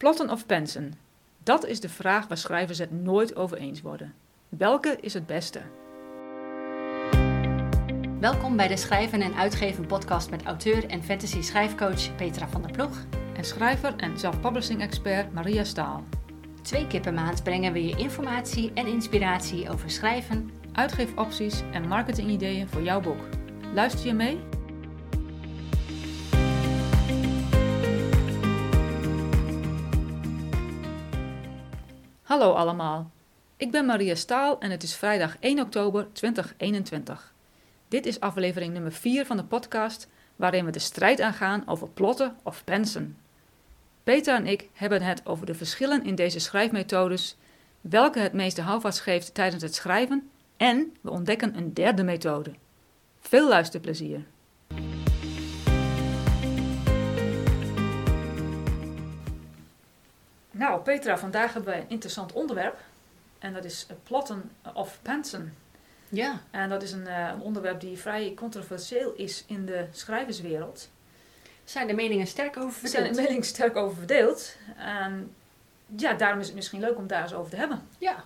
Plotten of pensen? Dat is de vraag waar schrijvers het nooit over eens worden. Welke is het beste? Welkom bij de Schrijven en Uitgeven podcast met auteur en fantasy schrijfcoach Petra van der Ploeg. En schrijver en self-publishing expert Maria Staal. Twee keer per maand brengen we je informatie en inspiratie over schrijven, Uitgeefopties en marketingideeën voor jouw boek. Luister je mee? Hallo allemaal. Ik ben Maria Staal en het is vrijdag 1 oktober 2021. Dit is aflevering nummer 4 van de podcast waarin we de strijd aangaan over plotten of pensen. Peter en ik hebben het over de verschillen in deze schrijfmethodes, welke het meeste houvast geeft tijdens het schrijven en we ontdekken een derde methode. Veel luisterplezier! Nou, Petra, vandaag hebben we een interessant onderwerp. En dat is plotten of pensen. Ja. En dat is een, uh, een, onderwerp die vrij controversieel is in de schrijverswereld. Zijn de meningen sterk over verdeeld? Er zijn de meningen sterk over verdeeld. En ja, daarom is het misschien leuk om daar eens over te hebben. Ja.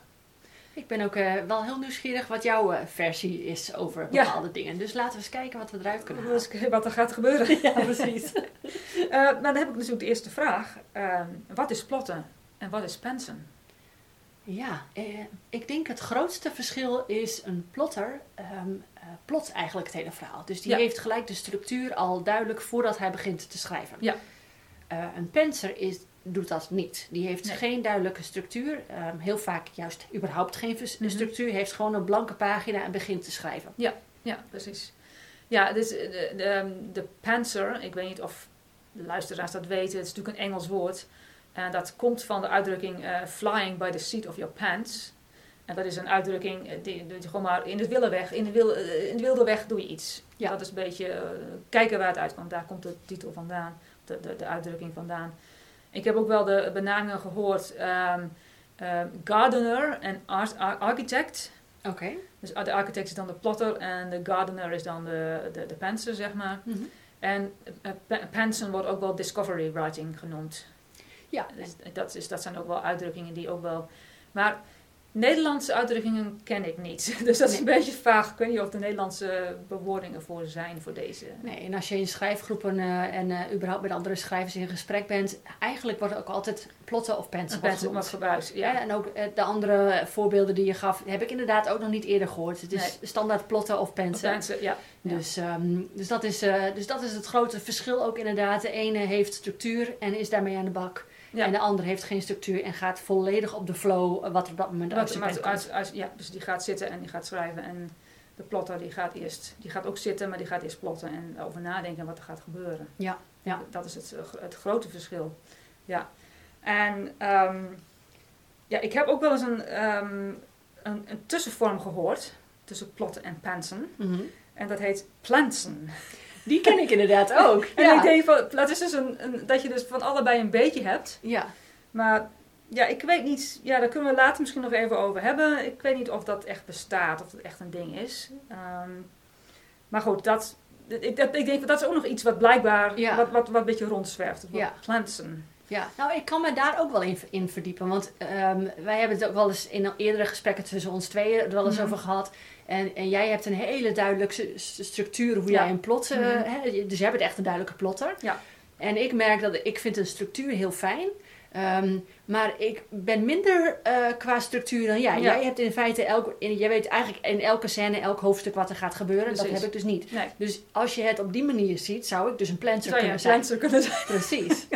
Ik ben ook uh, wel heel nieuwsgierig wat jouw uh, versie is over bepaalde ja. dingen. Dus laten we eens kijken wat we eruit kunnen halen. Wat er gaat gebeuren. Ja, precies. maar dan heb ik natuurlijk de eerste vraag. wat is plotten en wat is pensen? Ja, eh, ik denk het grootste verschil is een plotter um, plot eigenlijk het hele verhaal. Dus die Ja. heeft gelijk de structuur al duidelijk voordat hij begint te schrijven. Ja. Een penser is, doet dat niet. Die heeft Nee. geen duidelijke structuur. Um, heel vaak juist überhaupt geen Mhm. structuur. Heeft gewoon een blanke pagina en begint te schrijven. Ja, precies. Ja, dus de, de, de panzer, ik weet niet of de luisteraars dat weten, het is natuurlijk een Engels woord. En dat komt van de uitdrukking eh, flying by the seat of your pants. En dat is een uitdrukking eh, die, die gewoon maar in, het wilde weg, in, de wil, eh, in de wilde weg doe je iets. Ja. Dat is een beetje kijken waar het uitkomt. Daar komt de titel vandaan, de, de, de uitdrukking vandaan. Ik heb ook wel de benamingen gehoord, ehm, ehm, gardener en art, ar- architect. Oké. Dus de architect is dan de plotter en de gardener is dan de, de, de pantser, zeg maar. Mhm. En uh, pa- pantsen wordt ook wel discovery writing genoemd. Ja, Dus dat, is, dat zijn ook wel uitdrukkingen die ook wel... Maar Nederlandse uitdrukkingen ken ik niet. Dus dat is een beetje vaag. Ik weet niet of er Nederlandse bewoordingen voor zijn voor deze. Nee, en als je in schrijfgroepen eh, en eh, überhaupt met andere schrijvers in gesprek bent, eigenlijk wordt ook altijd plotten of pensen genoemd. gebruikt. Ja. Ja. en ook eh, de andere voorbeelden die je gaf, heb ik inderdaad ook nog niet eerder gehoord. Het is Nee. standaard plotten of pensen. Ja. Ja. Dus, ehm, dus, dat is, eh, dus dat is het grote verschil ook inderdaad. De ene heeft structuur en is daarmee aan de bak. Ja. En de andere heeft geen structuur en gaat volledig op de flow eh, wat er op dat moment uit uit- ja, dus die gaat zitten en die gaat schrijven. En de plotter die gaat eerst, die gaat ook zitten, maar die gaat eerst plotten en over nadenken wat er gaat gebeuren. Ja, ja. Dat is het, eh, het grote verschil. Ja. En ehm, ja, ik heb ook wel eens een, ehm, een, een tussenvorm gehoord tussen plotten en pantsen. Mhm. En dat heet plantsen. Die ken ik inderdaad ook. En ja. ik denk van, dat is dus een, een, dat je dus van allebei een beetje hebt. ja. Maar ja, ik weet niet, ja, daar kunnen we later misschien nog even over hebben. Ik weet niet of dat echt bestaat, of dat echt een ding is. Ehm, maar goed, dat, ik, dat, ik denk dat dat is ook nog iets wat blijkbaar, Ja. wat, wat, wat een beetje rondzwerft. Het Ja. plantsen. Ja, nou ik kan me daar ook wel in, in verdiepen. Want ehm, wij hebben het ook wel eens in eerdere gesprekken tussen ons tweeën er wel eens Mhm. over gehad. En, en jij hebt een hele duidelijke structuur hoe jij een plot... eh, Mhm. hè, je- dus jij bent echt een duidelijke plotter. Ja. En ik merk dat ik vind een structuur heel fijn. Ehm, maar ik ben minder eh, qua structuur dan jij. Ja. Jij hebt in feite elk, in, jij weet eigenlijk in elke scène, elk hoofdstuk wat er gaat gebeuren. Dat heb ik dus niet. Nee, Dus als je het op die manier ziet, zou ik dus een planter zou kunnen een zijn. plantser kunnen zijn? Precies.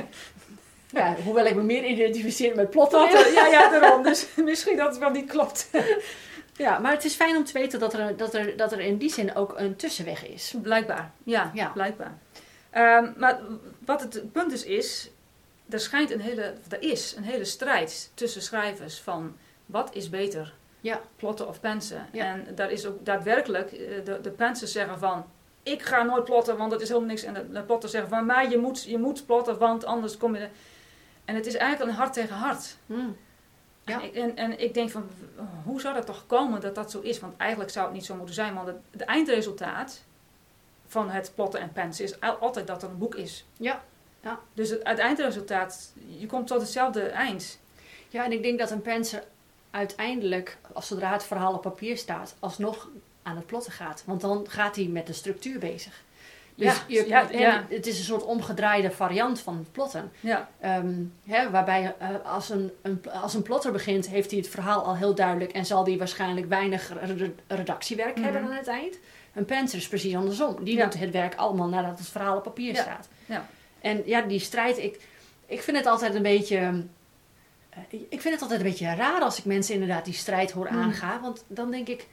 Ja, hoewel ik me meer identificeer met. Plotten, ja, ja, daarom. Dus misschien dat het wel niet klopt. Ja, maar het is fijn om te weten dat er, dat er, dat er in die zin ook een tussenweg is. Blijkbaar, ja, Ja. blijkbaar. Ehm, maar wat het punt dus is, er schijnt een hele, er is een hele strijd tussen schrijvers van wat is beter, Ja. plotten of pensen. Ja. En daar is ook daadwerkelijk, eh, de, de pensers zeggen van, ik ga nooit plotten, want dat is helemaal niks. En de, de plotters zeggen van, maar je moet, je moet plotten, want anders kom je... En het is eigenlijk een hart tegen hart. Hmm. Ja. En, ik, en, ik denk van, hoe zou dat toch komen dat dat zo is? Want eigenlijk zou het niet zo moeten zijn, want het, het eindresultaat van het plotten en pensen is al- altijd dat er een boek is. Ja. Ja. Dus het, het eindresultaat, je komt tot hetzelfde eind. Ja, en ik denk dat een penser uiteindelijk, als zodra het verhaal op papier staat, alsnog aan het plotten gaat. Want dan gaat hij met de structuur bezig. Dus Ja, je, ja, en ja. het is een soort omgedraaide variant van plotten. Ja, Ehm, hè, waarbij eh, als, een, een, als een plotter begint, heeft hij het verhaal al heel duidelijk en zal hij waarschijnlijk weinig re- redactiewerk Mhm. hebben aan het eind. Een penser is precies andersom. Die doet het werk allemaal nadat het verhaal op papier staat. ja. En ja, die strijd, ik, ik vind het altijd een beetje. eh, Ik vind het altijd een beetje raar als ik mensen inderdaad die strijd hoor Mm. aangaan. Want dan denk ik,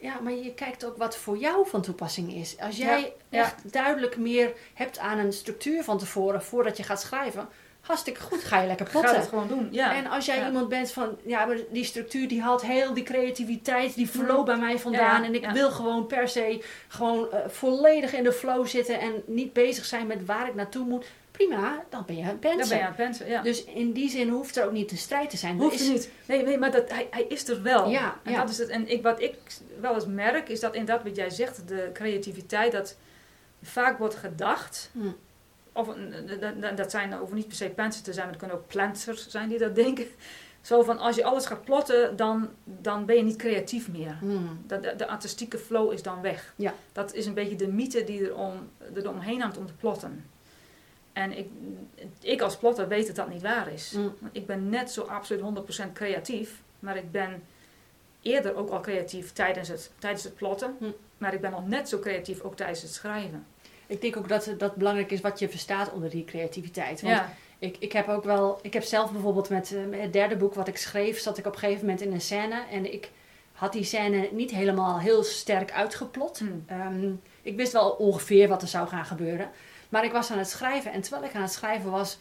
ja, maar je kijkt ook wat voor jou van toepassing is. Als jij Ja, ja. echt duidelijk meer hebt aan een structuur van tevoren, voordat je gaat schrijven, hartstikke goed, ga je lekker Ga plotten. het gewoon doen. Ja. En als jij Ja. iemand bent van, ja, maar die structuur die haalt heel die creativiteit, die flow bij mij vandaan. Ja, en ik wil gewoon per se gewoon eh, volledig in de flow zitten en niet bezig zijn met waar ik naartoe moet. Prima, dan ben je een Dan penser. ben je aan het pensen, ja. Dus in die zin hoeft er ook niet een strijd te zijn. Hoeft is- er niet. Nee, nee maar dat, hij, hij is er wel. Ja, en, ja. Dat is het. en ik, wat ik wel eens merk, is dat inderdaad wat jij zegt, de creativiteit, dat vaak wordt gedacht, Hm. of dat- dat- dat zijn hoeven niet per se pensers te zijn, maar het kunnen ook planters zijn die dat denken. Zo van, als je alles gaat plotten, dan, dan ben je niet creatief meer. De, de, de artistieke flow is dan weg. Ja. Dat is een beetje de mythe die er, om, er omheen hangt om te plotten. En ik, ik als plotter weet dat dat niet waar is. Mm. Ik ben net zo absoluut 100% creatief, maar ik ben eerder ook al creatief tijdens het, tijdens het plotten. Hm. Maar ik ben nog net zo creatief ook tijdens het schrijven. Ik denk ook dat het- dat belangrijk is wat je verstaat onder die creativiteit. Want Ja, ik, ik heb ook wel, ik heb zelf bijvoorbeeld met, eh, met het derde boek wat ik schreef, zat ik op een gegeven moment in een scène en ik had die scène niet helemaal heel sterk uitgeplot. Hm. Ehm, ik wist wel ongeveer wat er zou gaan gebeuren. Maar ik was aan het schrijven en terwijl ik aan het schrijven was,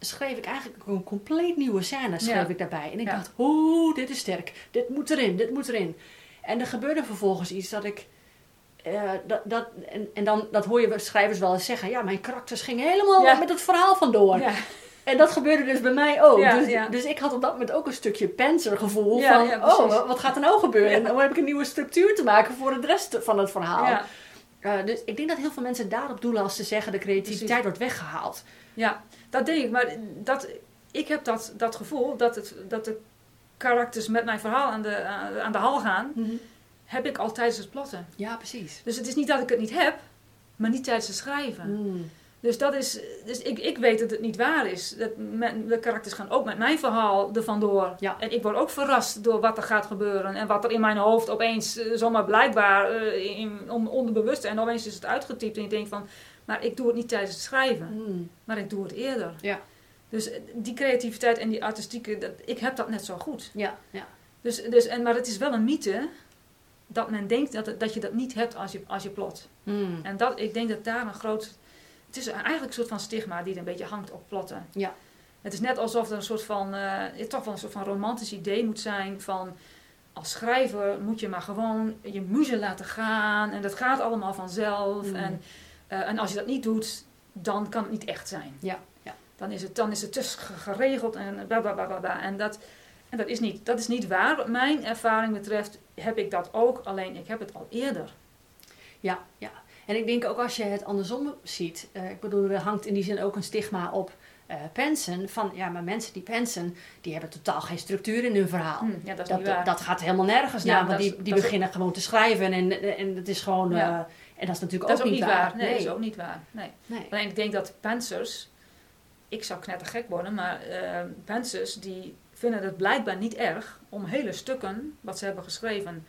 schreef ik eigenlijk een compleet nieuwe scène schreef Ja. ik daarbij. En ik Ja. dacht, oeh, dit is sterk. Dit moet erin, dit moet erin. En er gebeurde vervolgens iets dat ik... eh, dat, dat, en, en dan dat hoor je schrijvers wel eens zeggen. Ja, mijn karakters gingen helemaal Ja. met het verhaal vandoor. ja, En dat gebeurde dus bij mij ook. Ja, dus, ja. dus ik had op dat moment ook een stukje panzergevoel Ja, van... oh, wat gaat er nou gebeuren? En dan heb ik een nieuwe structuur te maken voor de rest van het verhaal. Eh, dus ik denk dat heel veel mensen daarop doelen als ze zeggen... de creativiteit Precies. wordt weggehaald. ja, dat denk ik. Maar dat, ik heb dat, dat gevoel dat, het, dat de karakters met mijn verhaal aan de, aan aan de hal gaan, heb ik al tijdens het plotten. Ja, precies. Dus het is niet dat ik het niet heb, maar niet tijdens het schrijven. Mm. Dus, dat is, dus ik, ik weet dat het niet waar is. Dat de karakters gaan ook met mijn verhaal er vandoor. Ja. En ik word ook verrast door wat er gaat gebeuren. En wat er in mijn hoofd opeens eh, zomaar blijkbaar eh, in, on- onderbewust. En opeens is het uitgetypt. En ik denk van, maar ik doe het niet tijdens het schrijven. Mm. Maar ik doe het eerder. Ja. Dus eh, die creativiteit en die artistieke, dat, ik heb dat net zo goed. Ja, ja. Dus, dus, en, maar het is wel een mythe dat men denkt dat, het- dat je dat niet hebt als je, als je plot. Mm. En dat, ik denk dat daar een groot... Het is eigenlijk een soort van stigma die er een beetje hangt op plotten. Ja. Het is net alsof er een soort van... eh, toch wel een soort van romantisch idee moet zijn van... Als schrijver moet je maar gewoon je muze laten gaan. En dat gaat allemaal vanzelf. Mm. En, eh, en als je dat niet doet, dan kan het niet echt zijn. Ja, ja. Dan is het, dan is het ge- geregeld en bla bla bla bla. bla. En, dat, en dat, is niet, dat is niet waar. Wat mijn ervaring betreft heb ik dat ook. Alleen ik heb het al eerder. Ja, ja. En ik denk ook als je het andersom ziet. eh, ik bedoel, er hangt in die zin ook een stigma op eh pensen. Van ja, maar mensen die pensen, die hebben totaal geen structuur in hun verhaal. Hm, ja, dat is Dat, niet waar. dat gaat helemaal nergens Ja, naar, want die, die is- beginnen gewoon te schrijven en, en het is gewoon. Ja. eh, en dat is natuurlijk Dat is ook niet waar. Nee, Nee. dat is ook niet waar. Nee. Nee. Alleen ik denk dat pensers, ik zou knettergek worden, maar eh pensers die vinden het blijkbaar niet erg om hele stukken wat ze hebben geschreven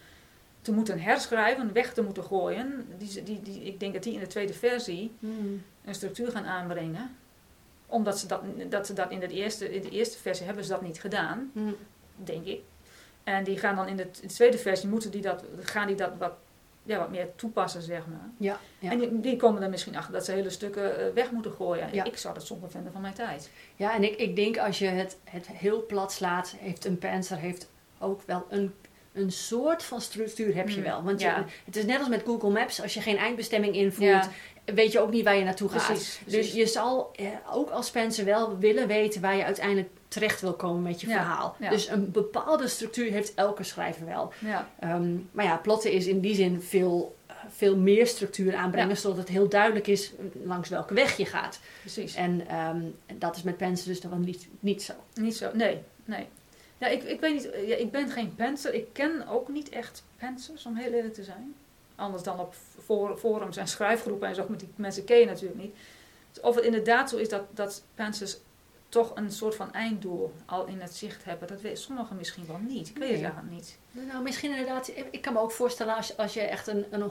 te moeten herschrijven, weg te moeten gooien. Die, ze- die, die, ik denk dat die in de tweede versie Hmm. een structuur gaan aanbrengen. Omdat ze dat, dat, ze dat in, de eerste, in de eerste versie hebben ze dat niet gedaan, Hmm. denk ik. En die gaan dan in de, in de tweede versie, moeten die dat, gaan die dat wat, ja, wat meer toepassen, zeg maar. Ja, ja. En die, die komen er misschien achter dat ze hele stukken eh, weg moeten gooien. Ja. Ik zou dat zonde vinden van mijn tijd. ja, en ik, ik denk als je het, het heel plat slaat, heeft een penser heeft ook wel een, een soort van structuur heb je Hmm, wel. Want je, het is net als met Google Maps. Als je geen eindbestemming invoert, Ja. weet je ook niet waar je naartoe gaat. Precies, Dus je zal eh, ook als Spencer wel willen weten waar je uiteindelijk terecht wil komen met je Ja, verhaal. Dus een bepaalde structuur heeft elke schrijver wel. Ehm, maar ja, plotten is in die zin veel, eh, veel meer structuur aanbrengen, Ja. zodat het heel duidelijk is langs welke weg je gaat. precies. En ehm, dat is met pensen dus dan niet, niet zo. Niet zo, nee, nee. Ja, ik, ik weet niet, ja, ik ben geen penser. Ik ken ook niet echt pensers, om heel eerlijk te zijn. Anders dan op for- forums en schrijfgroepen en zo, met die mensen ken je natuurlijk niet. Dus of het inderdaad zo is dat, dat pensers toch een soort van einddoel al in het zicht hebben, dat weten sommigen misschien wel niet. Ik weet het Nee. eigenlijk niet. Nou, misschien inderdaad, ik kan me ook voorstellen als, als je echt een, een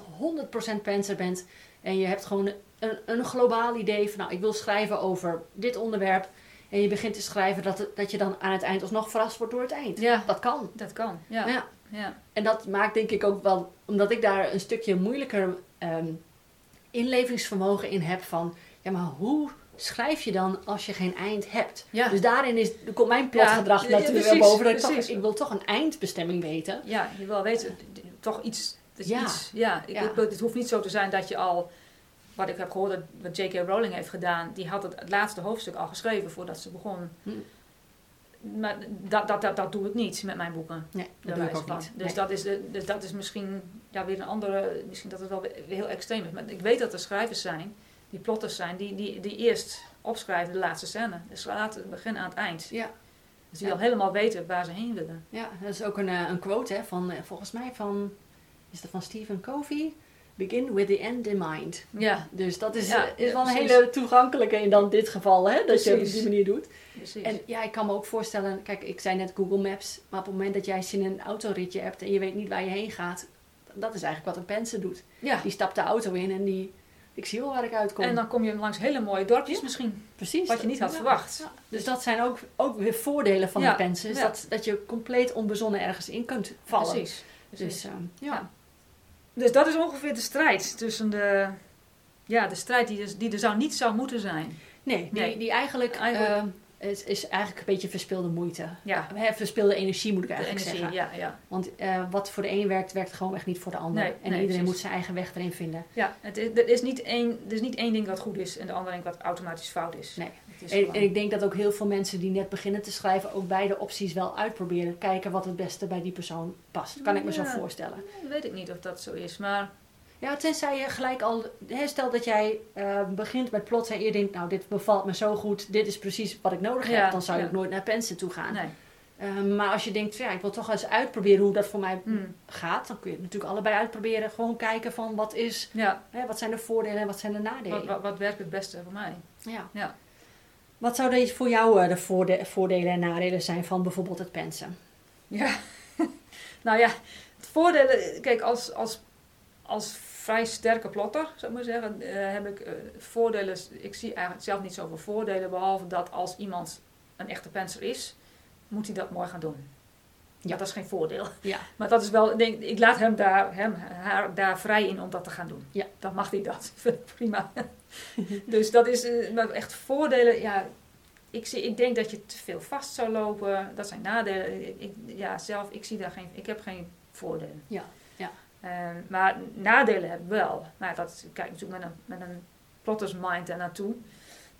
100% penser bent en je hebt gewoon een, een globaal idee van, nou, ik wil schrijven over dit onderwerp. En je begint te schrijven dat, het- dat je dan aan het eind alsnog verrast wordt door het eind. Ja, Dat kan. dat kan. Ja, Ja. ja. En dat maakt denk ik ook wel, omdat ik daar een stukje moeilijker ehm, inlevingsvermogen in heb van, ja, maar hoe schrijf je dan als je geen eind hebt? Ja. Dus daarin is, komt mijn plotgedrag Ja, ja, natuurlijk precies, wel boven. Dat ik, toch, ik wil toch een eindbestemming weten. Ja, je wil weten, toch iets. Dat je Ja. iets ja, ik, Ja. ik- het hoeft niet zo te zijn dat je al, wat ik heb gehoord dat wat J.K. Rowling heeft gedaan, die had het, het laatste hoofdstuk al geschreven voordat ze begon. Hm. Maar dat, dat, dat, dat doe ik niet met mijn boeken. Nee, dat doe ik ook niet. Dus, Nee. dat is, de- dus dat is misschien ja, weer een andere, misschien dat het wel heel extreem is. Maar ik weet dat er schrijvers zijn, die plotters zijn, die, die, die eerst opschrijven de laatste scène. Dus laten het begin aan het eind. Ja. Dus die Ja. al helemaal weten waar ze heen willen. Ja, dat is ook een, eh, een quote hè, van, eh, volgens mij van, is dat van Stephen Covey? Begin with the end in mind. Ja, Dus dat is, Ja, eh, is wel een precies. hele toegankelijke in dan dit geval, hè, dat je het op die manier doet. precies. En ja, ik kan me ook voorstellen, kijk, ik zei net Google Maps, maar op het moment dat jij zin in een autoritje hebt en je weet niet waar je heen gaat, dat is eigenlijk wat een penser doet. ja. Die stapt de auto in en die, ik zie wel waar ik uitkom. En dan kom je langs hele mooie dorpjes Ja. misschien. Precies. Wat je niet had Ja. verwacht. Ja. Dus dat zijn ook, ook weer voordelen van de pensen, dat, dat je compleet onbezonnen ergens in kunt vallen. Precies. Precies. Dus ehm, ja. Dus dat is ongeveer de strijd tussen de... Ja, de strijd die, dus, die er zou niet zou moeten zijn. Nee, die, Nee. die eigenlijk, Eigenlijk- eh, is, is eigenlijk een beetje verspilde moeite. Ja, Hè, verspilde energie moet ik eigenlijk energie. zeggen. Ja, ja. Want eh, wat voor de een werkt, werkt gewoon echt niet voor de ander. Nee, en nee, iedereen precies. moet zijn eigen weg erin vinden. ja het is, er, is niet één, er is niet één ding wat goed is en de andere ding wat automatisch fout is. Nee. Is En, en ik denk dat ook heel veel mensen die net beginnen te schrijven ook beide opties wel uitproberen. Kijken wat het beste bij die persoon past. Kan ik me zo voorstellen. Weet ik niet of dat zo is, maar... Ja, tenzij je gelijk al... Stel dat jij eh, begint met plotten en je denkt... Nou, dit bevalt me zo goed. Dit is precies wat ik nodig Ja, heb. Dan zou ja. ik nooit naar pensen toe gaan. Nee. Eh, maar als je denkt, ja, ik wil toch eens uitproberen hoe dat voor mij Hmm. gaat. Dan kun je het natuurlijk allebei uitproberen. Gewoon kijken van wat, is, Ja, hè, wat zijn de voordelen en wat zijn de nadelen. wat, wat, wat werkt het beste voor mij? Ja. Ja. Wat zouden voor jou eh, de voorde- voordelen en nadelen zijn van bijvoorbeeld het pensen? Ja, nou ja, het voordeel, kijk, als, als, als vrij sterke plotter, zou ik maar zeggen, eh, heb ik eh, voordelen. Ik zie eigenlijk zelf niet zoveel voordelen, behalve dat als iemand een echte penser is, moet hij dat mooi gaan doen. Ja. Dat is geen voordeel. Ja. Maar dat is wel, ik denk, ik laat hem daar, hem, haar daar vrij in om dat te gaan doen. Ja. Dan mag hij dat. Prima. dus dat is eh, maar echt voordelen. Ja, ik, zie, ik denk dat je te veel vast zou lopen. Dat zijn nadelen. Ik, ik- ja, zelf, ik zie daar geen, ik heb geen voordelen. Ja, ja. Eh, maar nadelen heb ik wel. Maar dat kijk natuurlijk met een, met een plotters mind er naartoe.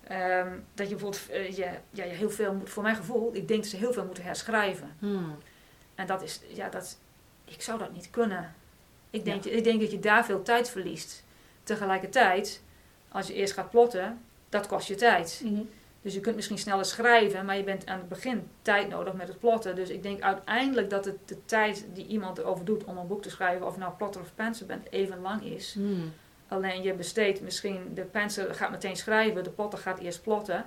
Ehm, dat je bijvoorbeeld eh, je, ja, je heel veel moet, voor mijn gevoel, ik denk dat ze heel veel moeten herschrijven. Hmm. En dat is, ja, dat, ik zou dat niet kunnen. Ik denk, ik denk dat je daar veel tijd verliest. Tegelijkertijd, als je eerst gaat plotten, dat kost je tijd. Mhm. Dus je kunt misschien sneller schrijven, maar je bent aan het begin tijd nodig met het plotten. Dus ik denk uiteindelijk dat het de tijd die iemand erover doet om een boek te schrijven, of je nou plotter of penser bent, even lang is. Hmm. Alleen je besteedt misschien, de penser gaat meteen schrijven, de plotter gaat eerst plotten.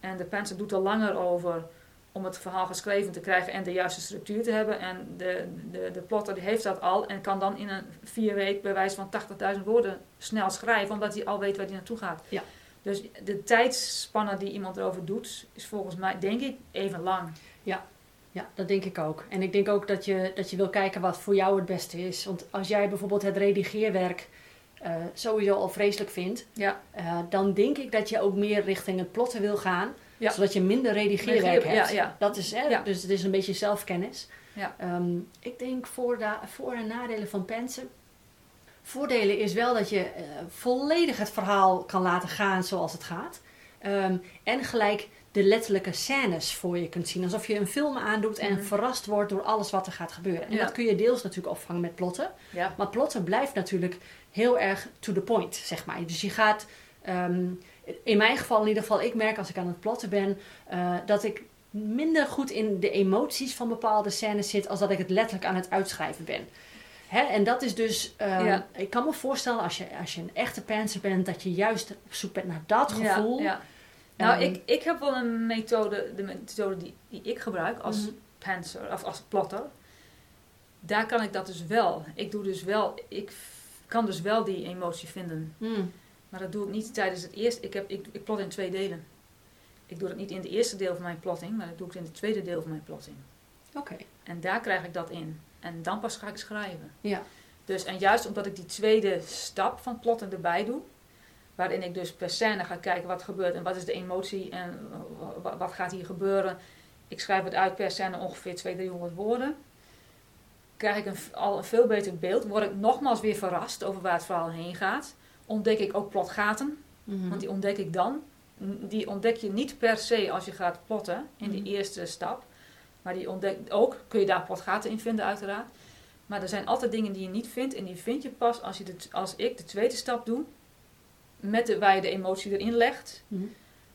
En de penser doet er langer over om het verhaal geschreven te krijgen en de juiste structuur te hebben. En de, de, de plotter die heeft dat al en kan dan in een vier week bij wijze van 80.000 woorden snel schrijven, omdat hij al weet waar hij naartoe gaat. Ja. Dus de tijdspanne die iemand erover doet, is volgens mij, denk ik, even lang. Ja, dat denk ik ook. En ik denk ook dat je, dat je wil kijken wat voor jou het beste is. Want als jij bijvoorbeeld het redigeerwerk eh, sowieso al vreselijk vindt, Ja, eh, dan denk ik dat je ook meer richting het plotten wil gaan. Ja. Zodat je minder redigeerwerk Redigeer- hebt. ja, ja. Dat is, hè, Ja. Dus het is een beetje zelfkennis. Ja. Ehm, ik denk voor, de, voor- en nadelen van pensen. Voordelen is wel dat je eh, volledig het verhaal kan laten gaan zoals het gaat. Ehm, en gelijk de letterlijke scènes voor je kunt zien. Alsof je een film aandoet en Mhm. verrast wordt door alles wat er gaat gebeuren. En Ja. dat kun je deels natuurlijk opvangen met plotten. Ja. Maar plotten blijft natuurlijk heel erg to the point, zeg maar. Dus je gaat, ehm, in mijn geval in ieder geval, ik merk als ik aan het plotten ben, eh, dat ik minder goed in de emoties van bepaalde scènes zit, als dat ik het letterlijk aan het uitschrijven ben. Hè? En dat is dus, ehm, Ja. ik kan me voorstellen als je, als je een echte pantser bent, dat je juist op zoek bent naar dat gevoel. Ja. Nou, Ehm, ik, ik heb wel een methode, de methode die, die ik gebruik als Mhm. pantser of als plotter. Daar kan ik dat dus wel. Ik doe dus wel, ik kan dus wel die emotie vinden. Hmm. Maar dat doe ik niet tijdens het eerste. Ik, heb, ik, ik plot in twee delen. Ik doe het niet in het eerste deel van mijn plotting, maar dat doe ik in het tweede deel van mijn plotting. Oké, En daar krijg ik dat in. En dan pas ga ik schrijven. ja. Dus, en juist omdat ik die tweede stap van plotten erbij doe, waarin ik dus per scène ga kijken wat gebeurt en wat is de emotie en wa- wa- wat gaat hier gebeuren. Ik schrijf het uit per scène ongeveer 200, 300 woorden. Krijg ik een, al een veel beter beeld. Word ik nogmaals weer verrast over waar het verhaal heen gaat. Ontdek ik ook plotgaten, Mhm. want die ontdek ik dan. Die ontdek je niet per se als je gaat plotten in die Mhm. eerste stap. Maar die ontdek ook, kun je daar plotgaten in vinden uiteraard. Maar er zijn altijd dingen die je niet vindt. En die vind je pas als, je de, als ik de tweede stap doe. Met de, waar je de emotie erin legt. Mhm.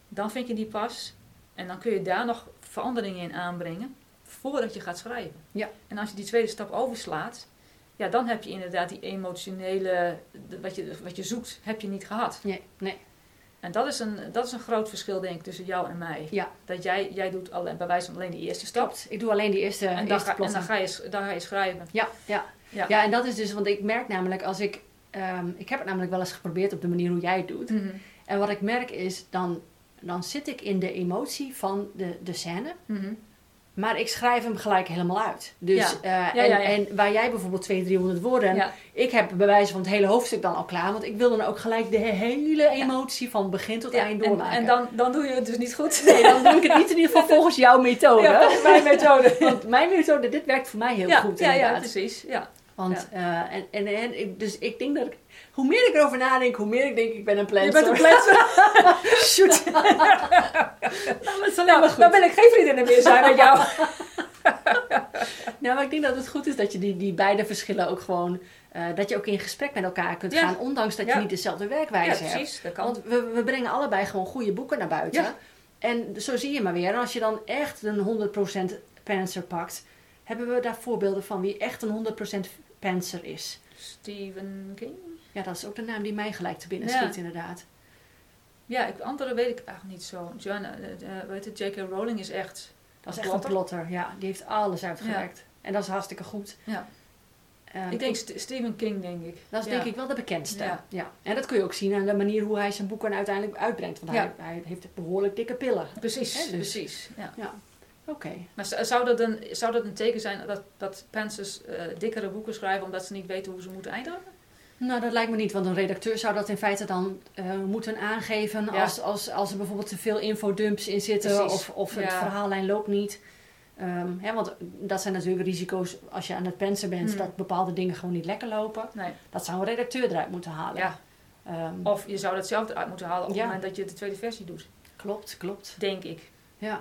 Dan vind je die pas. En dan kun je daar nog veranderingen in aanbrengen. Voordat je gaat schrijven. Ja. En als je die tweede stap overslaat. Ja, dan heb je inderdaad die emotionele... Wat je, wat je zoekt, heb je niet gehad. Nee, nee. En dat is, een, dat is een groot verschil, denk ik, tussen jou en mij. Ja. Dat jij, jij doet alleen, bij wijze van alleen de eerste stap. Klopt. Ik doe alleen die eerste, En dan, eerste ga, en dan, ga je, dan ga je schrijven. Ja, ja. Ja. Ja. en dat is dus, want ik merk namelijk als ik, ehm, ik heb het namelijk wel eens geprobeerd op de manier hoe jij het doet. Mhm. En wat ik merk is, dan, dan zit ik in de emotie van de, de scène, Mhm. Maar ik schrijf hem gelijk helemaal uit. Dus, Ja. eh, Ja, en, en waar jij bijvoorbeeld 200, 300 woorden, ik heb bij wijze van het hele hoofdstuk dan al klaar, want ik wil dan ook gelijk de hele emotie van begin tot eind en, doormaken. en dan, dan doe je het dus niet goed. Nee, dan doe ik het niet in ieder geval volgens jouw methode. Mijn methode. Want mijn methode, dit werkt voor mij heel goed ja, ja, precies. Ja. Want, eh, en, en, en, ik- dus ik denk dat ik, hoe meer ik erover nadenk, hoe meer ik denk ik ben een planter. Je bent een planter. Shoot. nou, maar maar Nou, dan wil ik geen vriendinnen meer zijn met jou. Nou, maar ik denk dat het goed is dat je die, die beide verschillen ook gewoon, eh, dat je ook in gesprek met elkaar kunt Ja. gaan, ondanks dat je niet dezelfde werkwijze hebt. precies. Dat kan. Want we, we brengen allebei gewoon goede boeken naar buiten. En zo zie je maar weer. En als je dan echt een 100% panzer pakt, hebben we daar voorbeelden van wie echt een 100% panzer is. Stephen King? Ja, dat is ook de naam die mij gelijk te binnen Ja. schiet, inderdaad. Ja, ik, andere weet ik eigenlijk niet zo. John, eh, eh, weet het, J.K. Rowling is echt... Dat is echt Plotter? een plotter. Ja, die heeft alles uitgewerkt. En dat is hartstikke goed. Ja. Ehm, ik denk St- Stephen King, denk ik. dat is Ja. denk ik wel de bekendste. Ja. Ja. En dat kun je ook zien aan de manier hoe hij zijn boeken uiteindelijk uitbrengt. Want hij, hij heeft behoorlijk dikke pillen. Precies, dus- precies. Ja. Oké. Maar zou dat, een, zou dat een teken zijn dat, dat pensers eh, dikkere boeken schrijven omdat ze niet weten hoe ze moeten eindigen? Nou, dat lijkt me niet, want een redacteur zou dat in feite dan eh, moeten aangeven Ja. als, als, als er bijvoorbeeld te veel infodumps in zitten Precies. of, of het Ja. verhaallijn loopt niet. Ehm, hè, want dat zijn natuurlijk risico's als je aan het pensen bent, Hmm. dat bepaalde dingen gewoon niet lekker lopen. Nee. Dat zou een redacteur eruit moeten halen. Ja. Ehm, Of je zou dat zelf eruit moeten halen op het moment dat je de tweede versie doet. Klopt, klopt. Denk ik. Ja.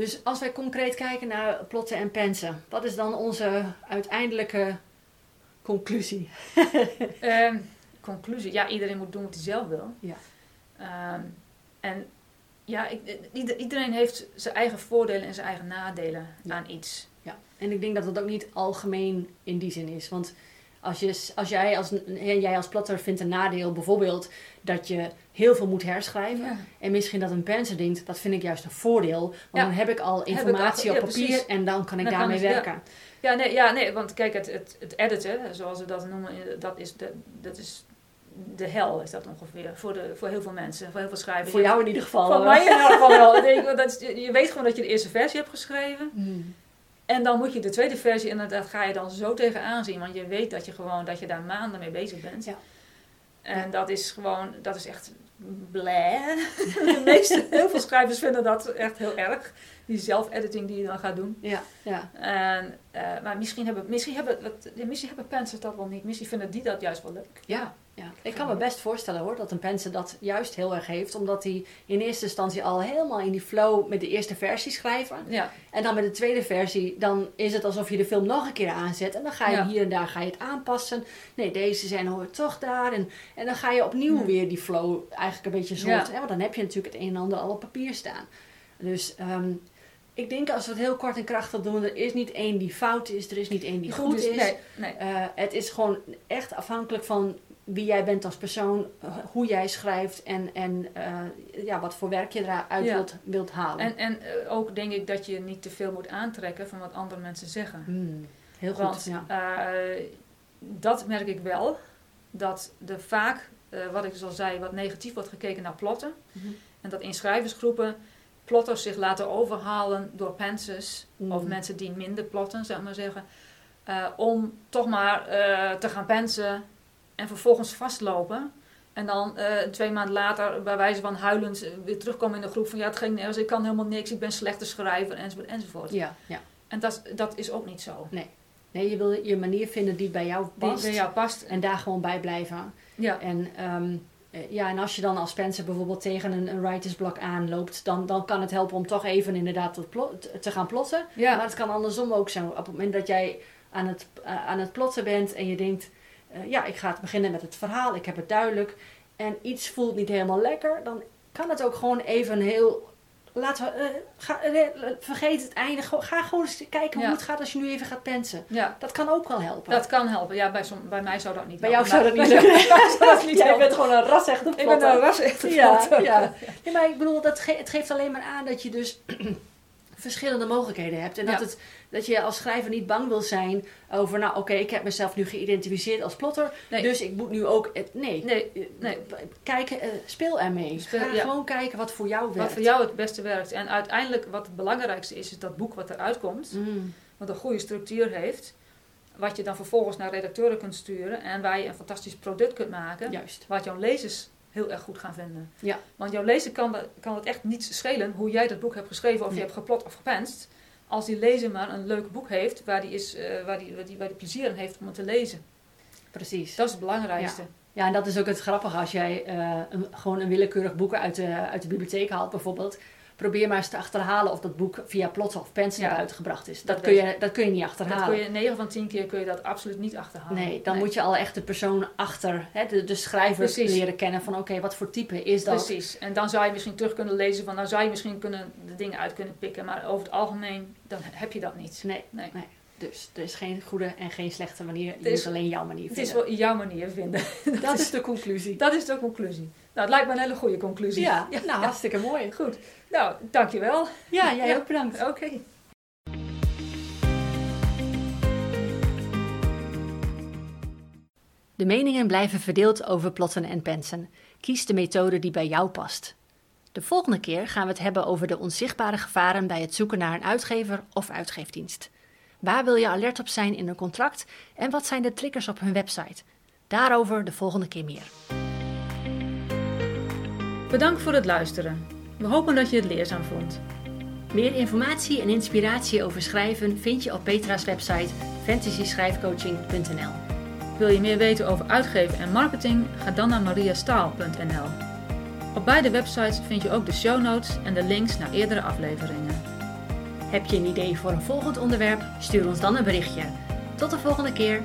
Dus als wij concreet kijken naar plotten en pensen, wat is dan onze uiteindelijke conclusie? Ehm, conclusie. Ja, iedereen moet doen wat hij zelf wil. Ja. Ehm, en ja, ik, ieder- iedereen heeft zijn eigen voordelen en zijn eigen nadelen Ja. aan iets. Ja, en ik denk dat het ook niet algemeen in die zin is. Want als, je, als jij als, jij als plotter vindt een nadeel bijvoorbeeld dat je heel veel moet herschrijven. Ja. En misschien dat een penser denkt, dat vind ik juist een voordeel. Want Ja. dan heb ik al ik al- informatie op papier precies. en dan kan ik Dan daarmee werken. Ja, nee, ja, nee, want kijk, het, het, het editen, zoals we dat noemen, eh, dat is de, dat is de hel, is dat ongeveer. Voor, de, voor heel veel mensen, voor heel veel schrijvers. Voor jou in ieder geval. Voor eh. mij in ieder geval wel. Je weet gewoon dat je de eerste versie hebt geschreven. Hmm. En dan moet je de tweede versie, en dat ga je dan zo tegenaan zien. Want je weet dat je gewoon, dat je daar maanden mee bezig bent. Ja. En dat is gewoon, dat is echt bleh. De meeste, heel veel schrijvers vinden dat echt heel erg. Die zelf-editing die je dan gaat doen. Ja, ja. En, eh, maar misschien hebben, misschien, hebben, wat, misschien hebben dat wel niet. Misschien vinden die dat juist wel leuk. Ja, ja. Ik kan me best voorstellen hoor, dat een penser dat juist heel erg heeft. Omdat hij in eerste instantie al helemaal in die flow met de eerste versie schrijven. Ja, En dan met de tweede versie, dan is het alsof je de film nog een keer aanzet. En dan ga je Ja. hier en daar ga je het aanpassen. Nee, deze zijn hoort toch daar. En, en dan ga je opnieuw Hmm. weer die flow eigenlijk een beetje Ja. zoet. Hè? Want dan heb je natuurlijk het een en ander al op papier staan. Dus ehm, ik denk als we het heel kort en krachtig doen, er is niet één die fout is, er is niet één die goed is. Nee, nee. Eh, het is gewoon echt afhankelijk van wie jij bent als persoon, eh, hoe jij schrijft en, en eh, ja, wat voor werk je eruit Ja. wilt, wilt halen. En, en ook denk ik dat je niet te veel moet aantrekken van wat andere mensen zeggen. Hmm, heel goed. Want ja. dat merk ik wel. Dat er vaak, wat ik dus al zei, wat negatief wordt gekeken naar plotten. Mhm. En dat in schrijversgroepen plotters zich laten overhalen door pensers. Mm. Of mensen die minder plotten, zeg maar zeggen. eh, om toch maar eh, te gaan pensen en vervolgens vastlopen. En dan eh, twee maanden later, bij wijze van huilend, weer terugkomen in de groep van ja, het ging nergens, ik kan helemaal niks, ik ben slechte schrijver, enzovoort, enzovoort. Ja, ja. En dat, dat is ook niet zo. Nee, je wil je manier vinden die bij jou Die past. bij jou past. En daar gewoon bij blijven. Ja, En, ehm, eh, ja, en als je dan als Spencer bijvoorbeeld tegen een, een writersblok aanloopt, dan, dan kan het helpen om toch even inderdaad te, plo- te- te gaan plotten. ja. Maar het kan andersom ook zijn. Op het moment dat jij aan het, eh, aan het plotten bent en je denkt, eh, ja, ik ga het beginnen met het verhaal, ik heb het duidelijk. En iets voelt niet helemaal lekker, dan kan het ook gewoon even heel. Laten we, eh, ga, eh, vergeet het einde. Ga gewoon eens kijken Ja. hoe het gaat als je nu even gaat pensen. ja, Dat kan ook wel helpen. dat kan helpen. Ja, bij, som, bij mij zou dat niet Bij jou zou dat niet niet Jij bent gewoon een ras echt op Ik ben een ras echt Ja, ja. Nee, maar ik bedoel, dat ge- het geeft alleen maar aan dat je dus verschillende mogelijkheden hebt. En dat, Ja. het, dat je als schrijver niet bang wil zijn over, nou oké, ik heb mezelf nu geïdentificeerd als plotter. Nee. Dus ik moet nu ook, het, nee. Nee, Eh, nee. Kijk, eh, speel ermee. Speel- Ga ja. gewoon kijken wat voor jou werkt. Wat voor jou het beste werkt. En uiteindelijk wat het belangrijkste is, is dat boek wat eruit komt. Mm, Wat een goede structuur heeft. Wat je dan vervolgens naar redacteuren kunt sturen. En waar je een fantastisch product kunt maken. juist. Wat jouw lezers heel erg goed gaan vinden. Ja. Want jouw lezer kan, dat- kan het echt niet schelen hoe jij dat boek hebt geschreven. Of Nee. je hebt geplot of gepenst. Als die lezer maar een leuk boek heeft. Waar die, is, eh, waar die, waar die, waar die plezier in heeft om het te lezen. Precies. Dat is het belangrijkste. Ja, en dat is ook het grappige als jij eh, een, gewoon een willekeurig boek uit de, uit de bibliotheek haalt bijvoorbeeld. Probeer maar eens te achterhalen of dat boek via plotten of pensen Ja. naar buiten gebracht is. Dat Dat, kun, je, dat kun je niet Dat achterhalen. kun je 9 van 10 keer kun je dat absoluut niet achterhalen. Nee, dan moet je al echt de persoon achter, hè, de, de schrijver Precies. leren kennen van oké, wat voor type is dat? Precies. En dan zou je misschien terug kunnen lezen van, nou zou je misschien kunnen, de dingen uit kunnen pikken, maar over het algemeen dan heb je dat niet. Nee, Nee. nee. Dus er is geen goede en geen slechte manier. Je Het is- moet alleen jouw manier Het is vinden. wel jouw manier vinden. dat is de conclusie. Dat is de conclusie. Nou, het lijkt me een hele goede conclusie. Ja, nou hartstikke mooi. Goed. Nou, dankjewel. Ja, jij Ja. ook bedankt. Oké. De meningen blijven verdeeld over plotten en pensen. Kies de methode die bij jou past. De volgende keer gaan we het hebben over de onzichtbare gevaren bij het zoeken naar een uitgever of uitgeefdienst. Waar wil je alert op zijn in een contract en wat zijn de triggers op hun website? Daarover de volgende keer meer. Bedankt voor het luisteren. We hopen dat je het leerzaam vond. Meer informatie en inspiratie over schrijven vind je op Petra's website fantasyschrijfcoaching.nl. Wil je meer weten over uitgeven en marketing? Ga dan naar mariastaal.nl. Op beide websites vind je ook de show notes en de links naar eerdere afleveringen. Heb je een idee voor een volgend onderwerp? Stuur ons dan een berichtje. Tot de volgende keer.